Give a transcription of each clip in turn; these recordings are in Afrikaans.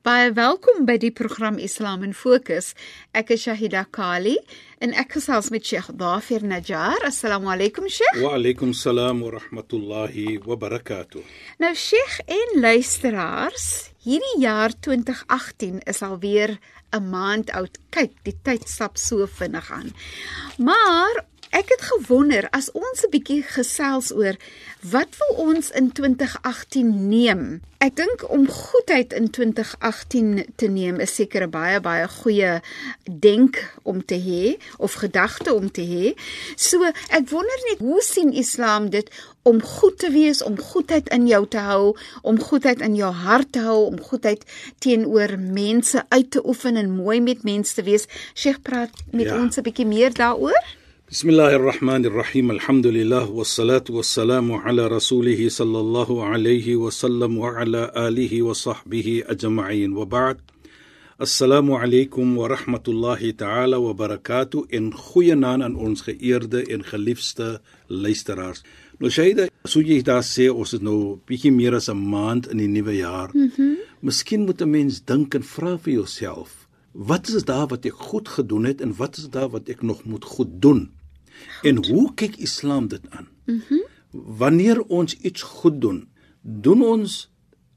Baie welkom by die program Islam in Fokus. Ek is Shahida Kali en ek gesels met Sheikh Dafir Najjar. Assalamu alaykum Sheikh. Wa alaykum salaam wa rahmatullahi wa barakatuh. Nou Sheikh en luisteraars, hierdie jaar 2018 is alweer 'n maand oud. Kyk, die tyd stap so vinnig aan. Maar Ek het gewonder as ons 'n bietjie gesels oor wat wil ons in 2018 neem. Ek dink om goedheid in 2018 te neem is seker 'n baie baie goeie denk om te hê of gedagte om te hê. So, ek wonder net hoe sien Islam dit om goed te wees, om goedheid in jou te hou, om goedheid in jou hart te hou, om goedheid teenoor mense uit te oefen en mooi met mense te wees. Sheikh praat met ja. ons 'n bietjie meer daaroor. بسم الله الرحمن الرحيم الحمد لله والصلاة والسلام على رسوله صلى الله عليه وسلم وعلى آله وصحبه أجمعين وبعد السلام عليكم ورحمة الله تعالى وبركاته إن خوينان aan ons geëerde en geliefde luisteraars. Nou Shaida, so jy daar sê ons is nou bietjie meer as 'n maand in die nuwe jaar. Mhm. Mm Miskien moet 'n mens dink en vra vir jouself, wat is daar wat ek goed gedoen het en wat is daar wat ek nog moet goed doen? En hoe kyk Islam dit aan? Mhm. Mm Wanneer ons iets goed doen, doen ons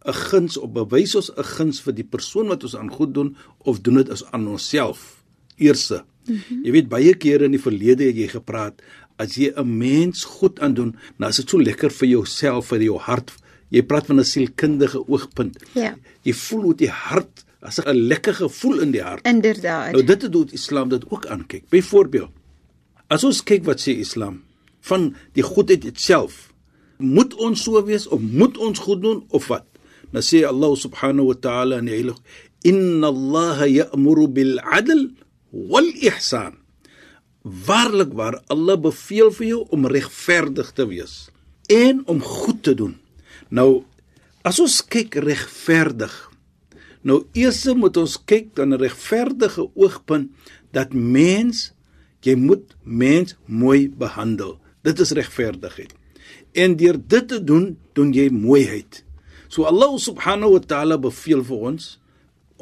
'n guns of bewys ons 'n guns vir die persoon wat ons aan goed doen of doen dit as aan onsself? Eerste. Mm -hmm. Jy weet baie kere in die verlede het jy gepraat as jy 'n mens goed aandoen, dan is dit so lekker vir jouself, vir jou hart. Jy praat van 'n sielkundige oogpunt. Ja. Jy voel hoe die hart as 'n lekker gevoel in die hart. Inderdaad. Nou dit het dit Islam dit ook aankyk. Byvoorbeeld As ons kyk wat sê Islam van die goedheid self, moet ons so wees of moet ons goed doen of wat? Dan sê Allah subhanahu wa ta'ala in die heilig Inna Allah ya'muru bil 'adl wal ihsan. Waarlik waar Allah beveel vir jou om regverdig te wees en om goed te doen. Nou as ons kyk regverdig. Nou eers moet ons kyk dan 'n regverdige oogpunt dat mens Jy moet mens mooi behandel. Dit is regverdigheid. En deur dit te doen, doen jy mooiheid. So Allah subhanahu wa ta'ala beveel vir ons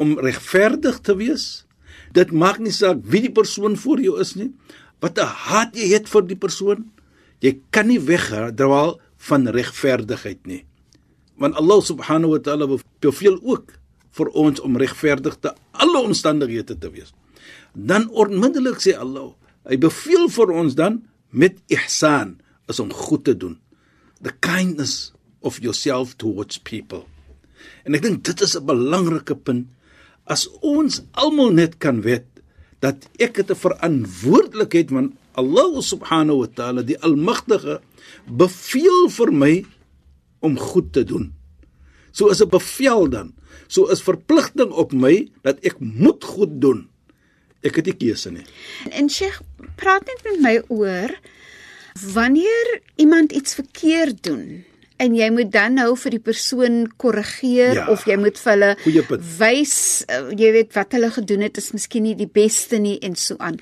om regverdig te wees. Dit maak nie saak wie die persoon voor jou is nie. Wat 'n haat jy het vir die persoon, jy kan nie wegdraal van regverdigheid nie. Want Allah subhanahu wa ta'ala beveel ook vir ons om regverdig te alle omstandighede te wees. Dan onmiddellik sê Allah Hy beveel vir ons dan met ihsan is om goed te doen. The kindness of yourself towards people. En ek dink dit is 'n belangrike punt as ons almal net kan weet dat ek het 'n verantwoordelikheid van Allah subhanahu wa ta'ala die almagtige beveel vir my om goed te doen. So is 'n bevel dan. So is verpligting op my dat ek moet goed doen. Ek het nie keuse nie. En Sheikh, praat net met my oor wanneer iemand iets verkeerd doen en jy moet dan nou vir die persoon korrigeer ja, of jy moet vir hulle wys uh, jy weet wat hulle gedoen het is miskien nie die beste nie en so aan.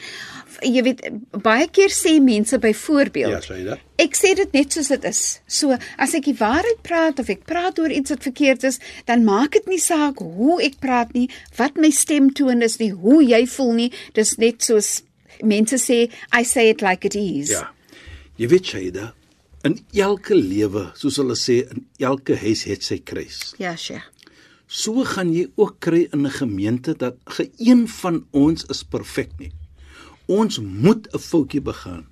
Jy weet baie keer sê mense byvoorbeeld Ja, sê dit. Ek sê dit net soos dit is. So as ek die waarheid praat of ek praat oor iets wat verkeerd is, dan maak dit nie saak hoe ek praat nie, wat my stemtoon is nie, hoe jy voel nie. Dis net soos mense sê I say it like it is. Ja. Jy weet Shaida, In elke lewe, soos hulle sê, in elke huis het sy kruis. Ja, Sheikh. So gaan jy ook kry in 'n gemeente dat geen van ons is perfek nie. Ons moet 'n foutjie begaan.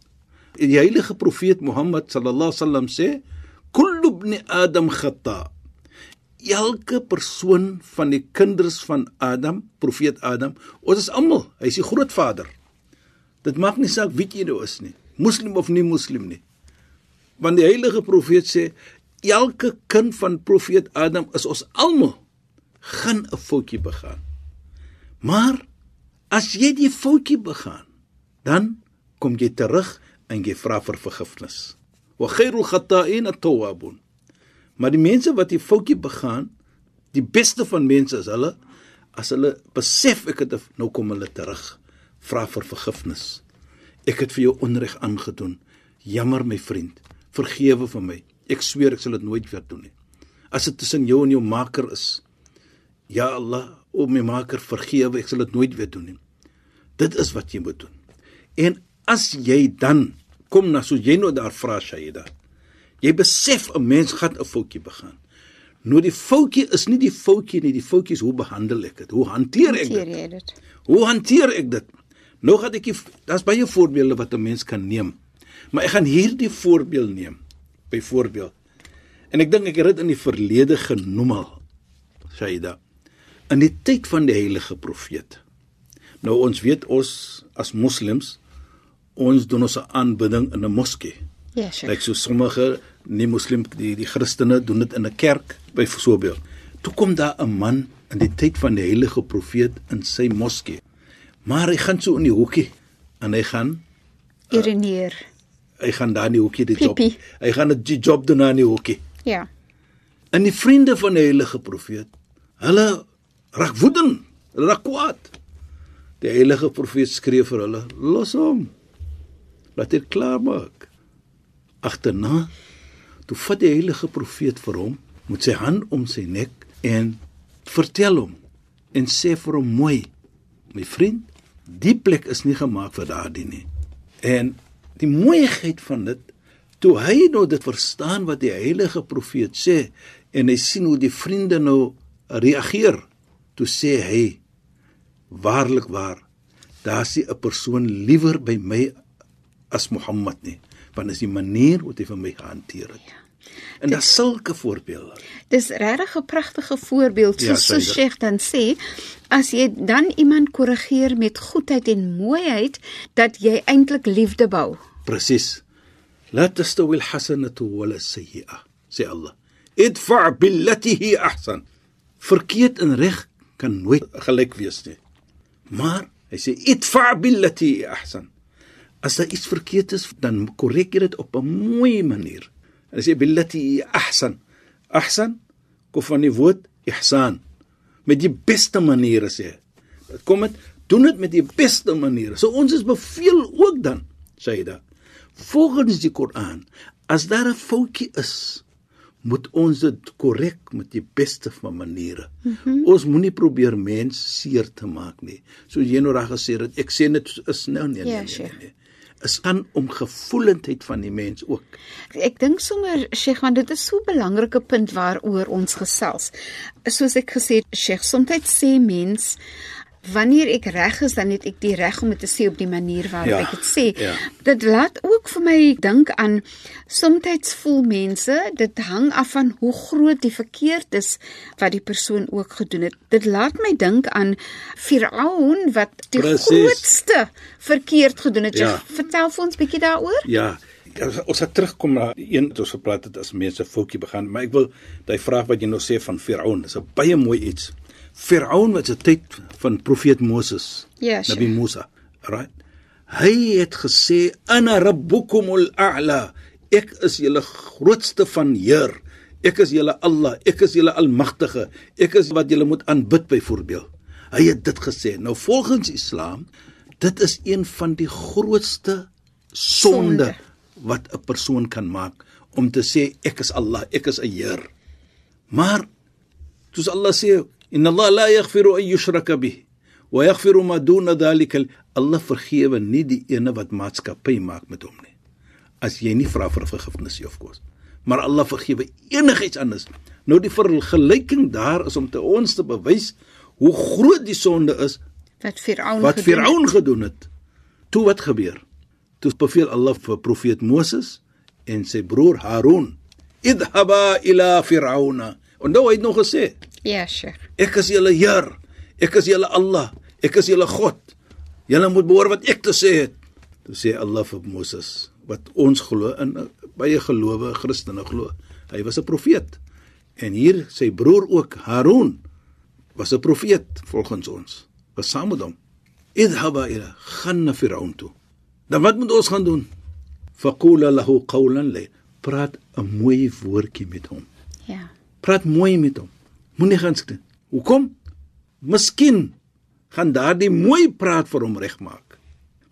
Die heilige profeet Mohammed sallallahu alaihi wasallam sê, "Kullu ibn Adam khata." elke persoon van die kinders van Adam, profeet Adam, ons is almal, hy is die grootvader. Dit maak nie saak wie jy nou is nie, moslim of nie moslim nie. Want die heilige profeet sê elke kind van profeet Adam is ons almal gaan 'n foutjie begaan. Maar as jy die foutjie begaan, dan kom jy terug en jy vra vir vergifnis. Wa khairul khata'in at-tawwabun. Maar die mense wat die foutjie begaan, die beste van mense is hulle as hulle besef ek het nou kom hulle terug, vra vir vergifnis. Ek het vir jou onreg aangedoen. Jammer my vriend, vergewe vir my. Ek sweer ek sal dit nooit weer doen nie. As dit tussen jou en jou Maker is, ja Allah, o my Maker, vergewe, ek sal dit nooit weer doen nie. Dit is wat jy moet doen. En as jy dan kom na so jy nou daar vra Shaida, Jy besef 'n mens gaan 'n foutjie begaan. Nou die foutjie is nie die foutjie nie, die foutjie is hoe behandel ek dit? Hoe hanteer ek dit? Hoe hanteer ek dit? Nou gaan ek daar's baie voorbeelde wat 'n mens kan neem. Maar ek gaan hierdie voorbeeld neem. Byvoorbeeld. En ek dink ek het dit in die verlede genoem al. Shaida. In die tyd van die heilige profeet. Nou ons weet ons as moslems ons doen ons aanbidding in 'n moskee. Ja, sure. Lyk so sommige nie moslim die die Christene doen dit in 'n kerk byvoorbeeld. Toe kom daar 'n man in die tyd van die heilige profeet in sy moskee. Maar hy gaan so in die hoekie en hy gaan Irineer. hy gaan daar in die hoekie die job. Hy gaan die job doen in die hoekie. Ja. En die vriende van die heilige profeet, hulle raak woedend, hulle raak kwaad. Die heilige profeet skree vir hulle: "Los hom. Laat dit klaar maak." Agterna, toe vat die heilige profeet vir hom met sy hand om sy nek en vertel hom en sê vir hom mooi: "My vriend, die plek is nie gemaak vir daardie nie." En die mooiheid van dit toe hy nou dit verstaan wat die heilige profeet sê en hy sien hoe die vriende nou reageer, toe sê hy: "Waarlik waar, daar's nie 'n persoon liewer by my as Mohammed nie, want is die manier hoe hy vir my gehanteer het." En daar's sulke voorbeelde. Dis regtig 'n pragtige voorbeeld Ja, soos so suiwer. Sheikh dan sê, as jy dan iemand korrigeer met goedheid en mooiheid, dat jy eintlik liefde bou. Presies. La tastawi alhasanatu wala sayyi'ah, sê Allah. Idfa' billati hi ahsan. Verkeerd en reg kan nooit gelyk wees nie. Maar hy sê idfa' billati hi ahsan. As daar iets verkeerd is, dan jy dit op 'n mooi manier. Hy sê billati ahsan. Ahsan kom van die woord ihsan. Met die beste maniere sê. Dit kom dit doen dit met die beste maniere. So ons is beveel ook dan, sê hy daar. Volgens die Koran, as daar 'n foutjie is, moet ons dit korrek met die beste van maniere. Mm -hmm. Ons moenie probeer mens seer te maak nie. So jy nou reg gesê het, ek sê dit is nou nee nee Ja, nee. Sheikh. nee, nee. Is gaan om gevoelendheid van die mens ook. Ek dink sommer Sheikh want dit is so 'n belangrike punt waaroor ons gesels. Soos ek gesê het Sheikh, soms sê mens wanneer ek reg is dan het ek die reg om dit te sê op die manier waarop Ja, ek dit sê. ja. Dit laat ook vir my dink aan soms voel mense dit hang af van hoe groot die verkeerd is wat die persoon ook gedoen het. Dit laat my dink aan Firaun wat die Presies. grootste verkeerd gedoen het. Ja. Ja. Vertel vir ons bietjie daaroor. Ja, ons- ons het terugkom na een wat ons gepraat het as mense foutjie begin, maar ek wil daai vraag wat jy nou sê van Firaun, dis 'n baie mooi iets. Firaun was 'n tyd van profeet Moses. Ja, sure. Nabi Musa, right? Hy het gesê ana rabbukumul a'la. Ek is julle grootste van Heer. Ek is julle Allah, ek is julle almagtige. Ek is wat julle moet aanbid byvoorbeeld. Hy het dit gesê. Nou volgens Islam, dit is een van die grootste sonde Sonde. wat 'n persoon kan maak om te sê ek is Allah, ek is 'n Heer. Maar soos Allah sê, "Inna Allah la yaghfiru an yushraka bih wa yaghfiru ma duna dhalika." Allah vergewe nie die ene wat maatskappy maak met hom nie. As jy nie vra vir vergifnis nie, of course. Maar Allah vergewe enigiets anders. Nou die vergelyking daar is om te ons te bewys hoe groot die sonde is Wat Firaun wat. Firaun gedoen het. Toe wat gebeur? Toe beveel Allah vir profeet Moses en sy broer Harun: "Idhaba ila Firauna Onthou hy het nog gesê, Ja, Sheikh. ek is julle Heer. Ek is julle Allah. Ek is julle God. Julle moet behoor wat ek te sê het. Toe sê Allah vir Moses wat ons glo in baie gelowe Christene glo. Hy was 'n profeet. En hier sy broer ook Harun was 'n profeet volgens ons. Was saam met hom. Idhaba ila gaan na Firaun toe. Dan wat moet ons gaan doen? Faqula lahu qawlan lay. Praat 'n mooi woordjie met hom. Ja. Praat mooi met hom. Moenie gaan skree. Hoekom? Miskien gaan daardie mooi praat vir hom regmaak.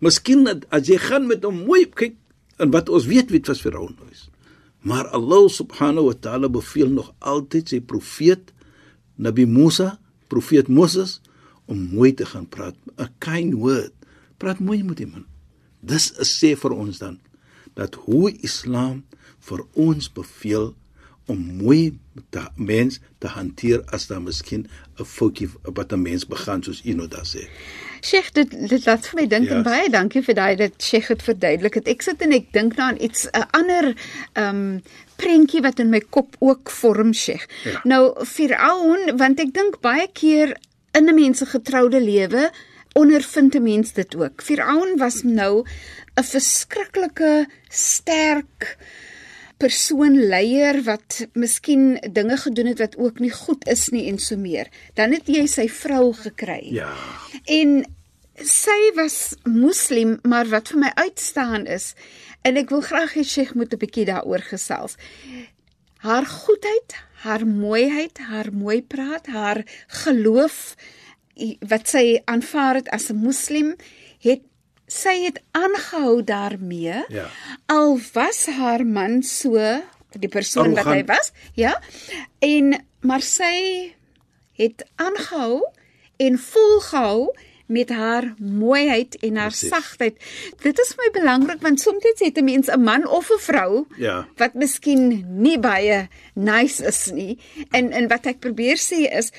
Miskien dat as jy gaan met hom mooi kyk en wat ons weet weet was Firaun is. Maar Allah subhanahu wa ta'ala beveel nog altyd sy profeet Nabi Musa, profeet Moses om mooi te gaan praat, 'n kind word. Praat mooi met hom. Dis 'n sê vir ons dan dat hoe Islam vir ons beveel om mooi 'n mens te hanteer as daar miskien 'n foutjie wat 'n mens begaan soos u nou daar sê. Sheikh, dit dit laat vir my dink en Ja. baie dankie vir daai dat Sheikh dit verduidelik het. Ek sit en ek dink nou aan iets 'n ander ehm um, prentjie wat in my kop ook vorm, Sheikh. Ja. Nou Firaun, want ek dink baie keer in 'n mens se getroude lewe ondervind 'n mens dit ook. Firaun was nou 'n verskriklike sterk persoon leier wat miskien dinge gedoen het wat ook nie goed is nie en so meer. Dan het jy sy vrou gekry. Ja. En sy was moslim, maar wat vir my uitstaan is en ek wil graag hê Sheikh moet 'n bietjie daaroor gesels. Haar goedheid, haar mooiheid, haar mooi praat, haar geloof wat sy aanvaar het as 'n moslim, het sy het aangehou daarmee. Ja. Al was haar man so die persoon wat hy Arrogant. was, ja. En maar sy het aangehou en volgehou met haar mooiheid en haar Presies. sagtheid. Dit is my belangrik want soms het 'n mens 'n man of 'n vrou Ja. wat miskien nie baie nice is nie. En en wat ek probeer sê is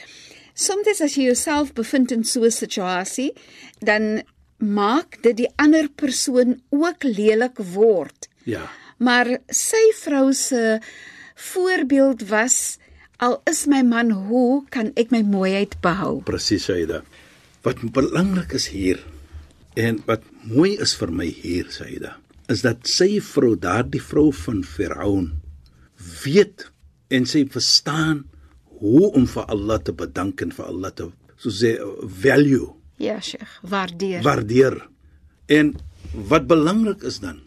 soms as jy jouself bevind in so 'n situasie, dan maak dit die ander persoon ook lelik word. Ja. Maar sy vrou se voorbeeld was al is my man hoe kan ek my mooiheid behou? Presies Saida. Wat belangrik is hier en wat mooi is vir my hier Saida, is dat sy vrou, daardie vrou van Firaun, weet en sy verstaan hoe om vir Allah te bedank en vir Allah te so sê value, Ja, Sheikh, waardeer. waardeer. En wat belangrik is dan,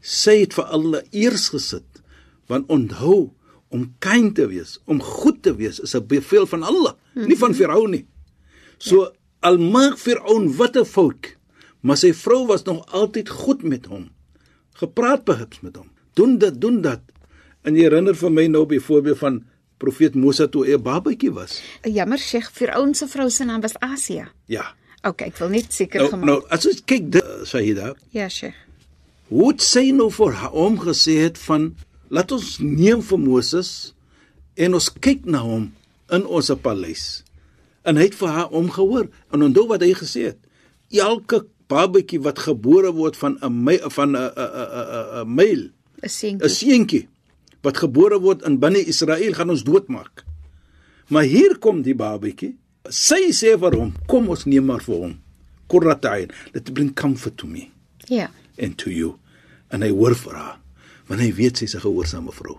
sy het vir Allah eers gesit. Want onthou om kind te wees, om goed te wees is 'n bevel van Allah, mm -hmm. nie van Firaun nie. So ja. al maak wat 'n fout, maar sy vrou was nog altyd goed met hom. Gepraat behips met hom. Doen dit, doen dat. En jy herinner vir my nou byvoorbeeld van profeet Moses toe hy 'n babatjie was. Jammer, Sheikh, Firaun se vrou se naam was Asia. Ja. OK, ek wil net seker Nou, gemaak. nou as ons kyk dit Shahida, Ja, Sheikh. hoe het sy nou vir hom gesê het van laat ons neem vir Moses en ons kyk na hom in ons paleis. En hy het vir haar omgehoor en onthou wat hy gesê het. Elke babatjie wat gebore word van 'n van 'n 'n 'n 'n myl, 'n 'n seentjie. seentjie wat gebore word in binne Israel gaan ons doodmaak. Maar hier kom die babatjie. Sy sê vir hom, kom ons neem maar vir hom. Qurratayn, let bring comfort to me Ja. and to you. En hy hoor vir haar, want hy weet sy's 'n gehoorsame vrou.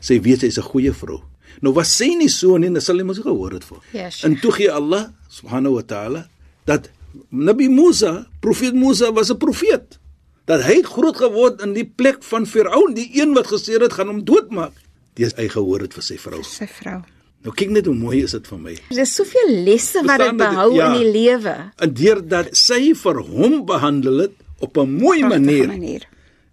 Sy weet sy's 'n goeie vrou. Nou was sy nie so nie, dan sal hy mos gehoor het vir. Ja, Sheikh. en toe gee Allah subhanahu wa ta'ala dat Nabi Musa, profeet Musa was 'n profeet. Dat hy groot geword in die plek van Firaun, die een wat gesê het gaan hom doodmaak. Dis hy gehoor het vir sy vrou. Sy vrou. Nou kyk net hoe mooi is dit vir my. Daar's soveel lesse wat dit Verstaan dit? behou Ja. in die lewe. En deurdat sy vir hom behandel het op 'n mooi manier. manier.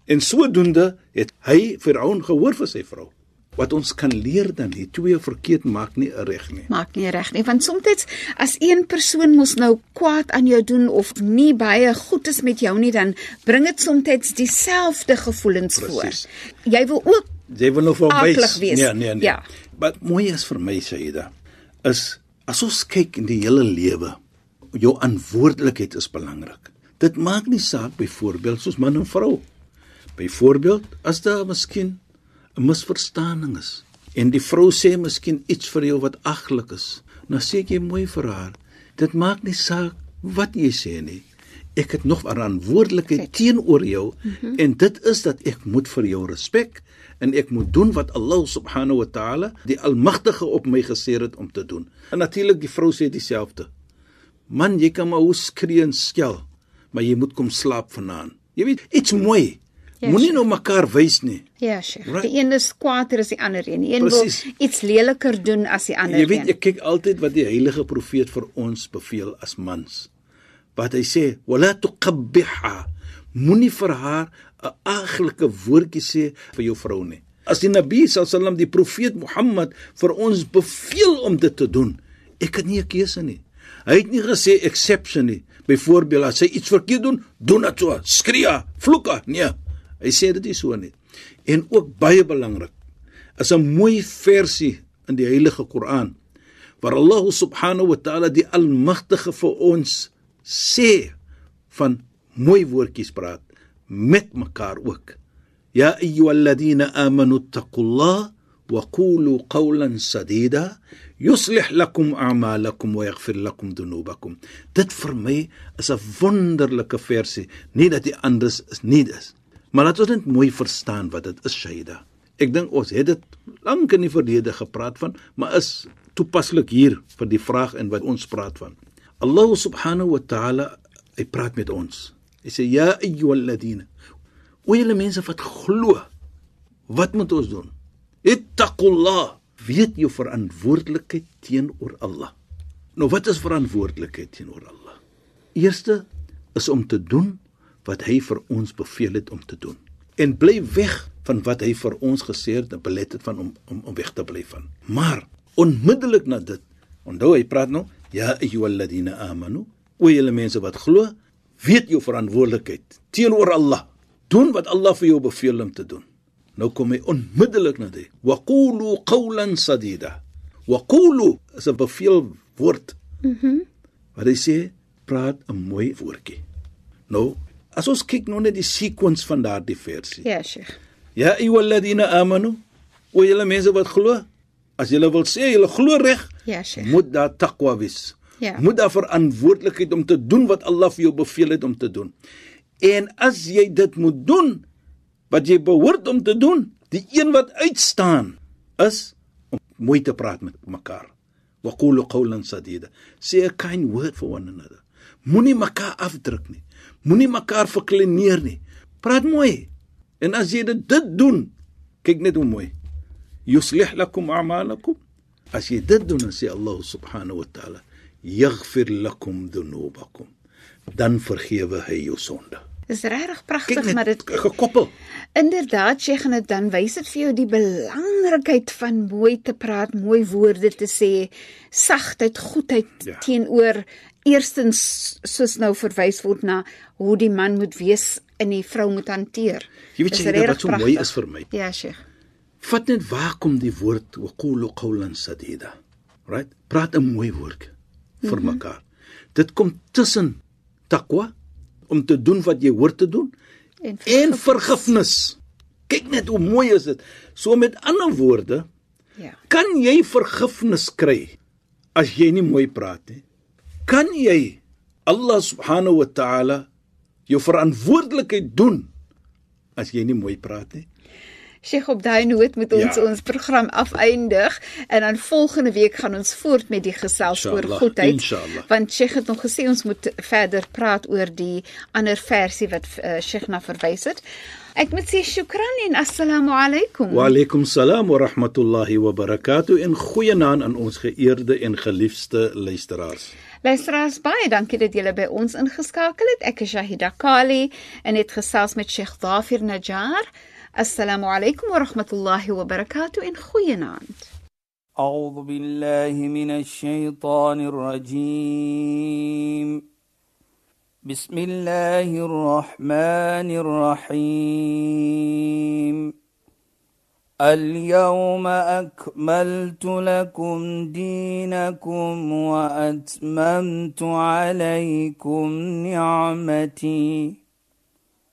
En sodoende het hy Firaun gehoor vir sy vrou. Wat ons kan leer dan, die twee verkeerd maak nie reg nie. Maak nie reg nie, want soms as een persoon mos nou kwaad aan jou doen of nie baie goed is met jou nie, dan bring dit soms dieselfde gevoelens voor. Precies. Jy wil ook Jy wil nou vir hom Akelig wys. wees. Nee, nee, nee. Ja. Wat mooi is vir my Saida, is as ons kyk in die hele lewe, jou verantwoordelikheid is belangrik. Dit maak nie saak byvoorbeeld soos man en vrou. Byvoorbeeld as daar miskien 'n misverstaaning is En die vrou sê miskien iets vir jou wat aglik is. Nou sê jy mooi vir haar. Dit maak nie saak wat jy sê nie. Ek het nog 'n verantwoordelikheid teenoor jou mm -hmm. en dit is dat ek moet vir jou respek en ek moet doen wat Allah subhanahu wa ta'ala die almagtige op my gesê het om te doen. En natuurlik die vrou sê dieselfde. Man, jy kan maar hoe skree en skel, maar jy moet kom slaap vanaand. Jy weet, iets mooi. Ja, Moenie nou mekaar wys nie. Ja, Sheikh. Right. Die een is kwaader as die ander een. Die een Precies. wil iets leliker doen as die ander Jy weet, een. ek kyk altyd wat die heilige profeet vir ons beveel as mans. Wat hy sê, "Wala tuqabbiha." Moenie vir haar 'n aglike woordjie sê vir jou vrou nie. As die Nabi sallam die profeet Mohammed vir ons beveel om dit te doen, ek het nie 'n keuse nie. Hy het nie gesê exception nie. Byvoorbeeld as sy iets verkeerd doen, doen dit so, skree, vloek. Nee. Hy sê dit nie so nie. En ook baie belangrik, is 'n mooi versie in die Heilige Koran waar Allah subhanahu wa ta'ala die almagtige vir ons sê van mooi woordjies praat met mekaar ook. Ya ayyuhalladhina amanu taqullaha wa qulu qawlan sadida yuslih lakum a'malakum wa yaghfir lakum dhunubakum. Dit vir my is 'n wonderlike versie, nie dat die anders is nie is. Maar laat ons net mooi verstaan wat dit is, Shaida. Ek dink ons het dit lank in die verlede gepraat van, maar is toepaslik hier vir die vraag en wat ons praat van. Allah subhanahu wa ta'ala hy praat met ons. Hy sê ja ayyuhalladhina. O julle mense wat glo. Wat moet ons doen? Ittaqullah. Weet jou verantwoordelikheid teenoor Allah. Nou wat is verantwoordelikheid teenoor Allah? Eerste is om te doen wat hy vir ons beveel het om te doen. En bly weg van wat hy vir ons gesê het en belet het van om om, om weg te bly van. Maar onmiddellik na dit, onthou hy praat nou, ja ayyuhalladhina amanu, o julle mense wat glo, weet jou verantwoordelikheid teenoor Allah. Doen wat Allah vir jou beveel om te doen. Nou kom hy onmiddellik na dit. Wa qulu qawlan sadida. Wa qulu is 'n beveelwoord. Mhm. Mm wat hy sê, praat 'n mooi woordjie. Nou, as ons kyk nou net die sequence van daardie versie. Ja, Sheikh. Ja ayyuhalladhina amanu, o julle mense wat glo, as julle wil sê julle glo reg, Ja, Sheikh. moet daar taqwa wees. Ja. Moet daar verantwoordelikheid om te doen wat Allah vir jou beveel het om te doen. En as jy dit moet doen wat jy behoort om te doen, die een wat uitstaan is om mooi te praat met mekaar. Wa qulu qawlan sadida. Say a kind word for one another. Moenie mekaar afdruk nie. Moenie mekaar verkleineer nie. Praat mooi. En as jy dit, dit doen, kyk net hoe mooi. Yuslih lakum a'malakum. As jy dit doen, dan sê Allah subhanahu wa ta'ala, yaghfir lakum dhunubakum. Dan vergewe hy jou sonde. Dis regtig pragtig, maar dit gekoppel. Inderdaad, Sheikh, en dit dan wys dit vir jou die belangrikheid van mooi te praat, mooi woorde te sê, sagtheid, goedheid Ja. teenoor eerstens soos nou verwys word na hoe die man moet wees en die vrou moet hanteer. Jy weet jy wat regtig so mooi pragtig. is vir my. Ja, Sheikh. Vat net waar kom die woord wa qulu qawlan sadida. Right? Praat 'n mooi woord vir Mhm. mekaar. Dit kom tussen takwa om te doen wat jy hoort te doen En en vergifnis. Kyk net hoe mooi is dit. So met ander woorde, Ja. kan jy vergifnis kry as jy nie mooi praat nie? Kan jy Allah subhanahu wa ta'ala jou verantwoordelikheid doen as jy nie mooi praat nie? Sheikh op daai noot moet ons Ja. ons program afeindig en dan volgende week gaan ons voort met die gesels oor goedheid. inshallah. Want Sheikh het nog gesê ons moet verder praat oor die ander versie wat uh, Sheikh na verwys het. Ek moet sê shukran en assalamu alaykum. Wa alaykum salaam wa rahmatullahi wa barakatuh en goeienaand aan ons geëerde en geliefde luisteraars. Luisteraars, baie dankie dat julle by ons ingeskakel het. Ek is Shahida Kali en het gesels met Sheikh Dafir Najjar. Alaykum wa rahmatullahi wa barakatuh en goeienaand. أعوذ بالله من الشيطان الرجيم. بسم الله الرحمن الرحيم. اليوم أكملت لكم دينكم وأتممت عليكم نعمتي.